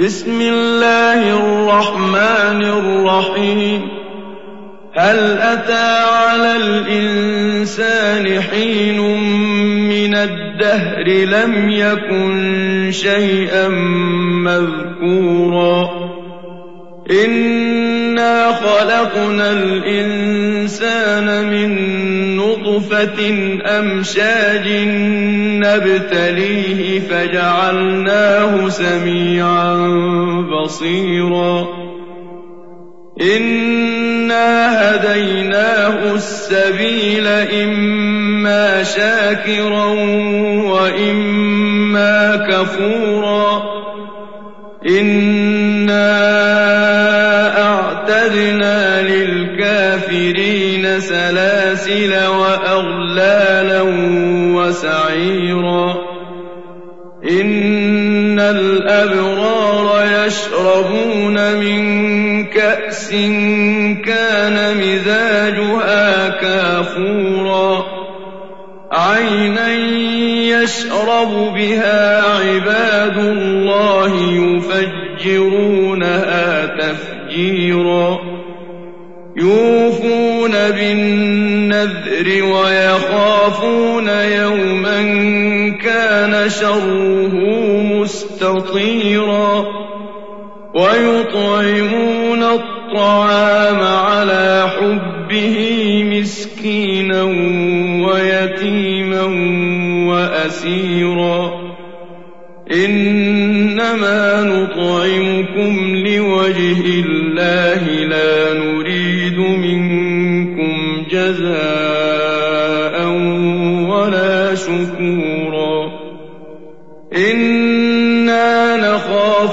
بسم الله الرحمن الرحيم. هل أتى على الإنسان حين من الدهر لم يكن شيئا مذكورا؟ إنا خلقنا الإنسان من نطفة أمشاج نبتليه فجعلناه سميعا بصيرا. إنا هديناه السبيل إما شاكرا وإما كفورا. إنا أعتدنا للكافرين سلاسل وسعيرا إن الأبرار يشربون من كأس كان مزاجها كافورا. عينا يشرب بها عباد الله يفجرونها تفجيرا. يوفون بالنذر ويخافون يوما كان شره مستطيرا ويطعمون الطعام على حبه مسكينا ويتيما واسيرا إنما نطعمكم لوجه الله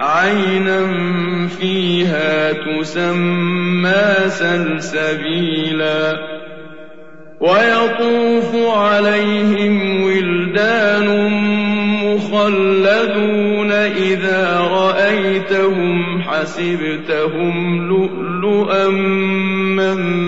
عينا فيها تسمى سلسبيلا ويطوف عليهم ولدان مخلدون إذا رأيتهم حسبتهم لؤلؤا منثورا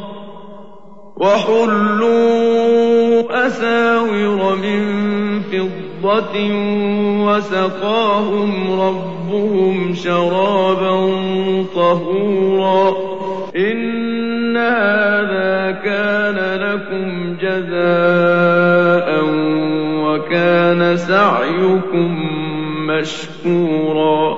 وحلوا أساور من فضة وسقاهم ربهم شرابا طهورا. إن هذا كان لكم جزاء وكان سعيكم مشكورا.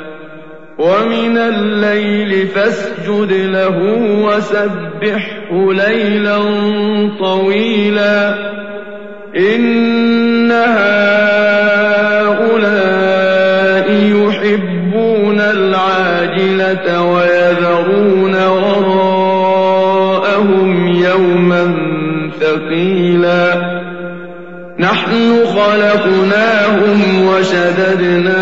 ومن الليل فاسجد له وسبحه ليلا طويلا. إن هؤلاء يحبون العاجلة ويذرون وراءهم يوما ثقيلا. نحن خلقناهم وشددنا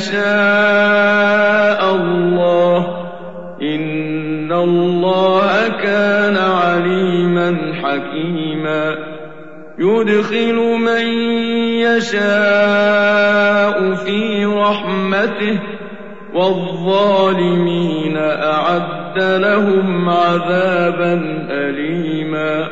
يشاء الله إن الله كان عليما حكيما يدخل من يشاء في رحمته والظالمين أعد لهم عذابا أليما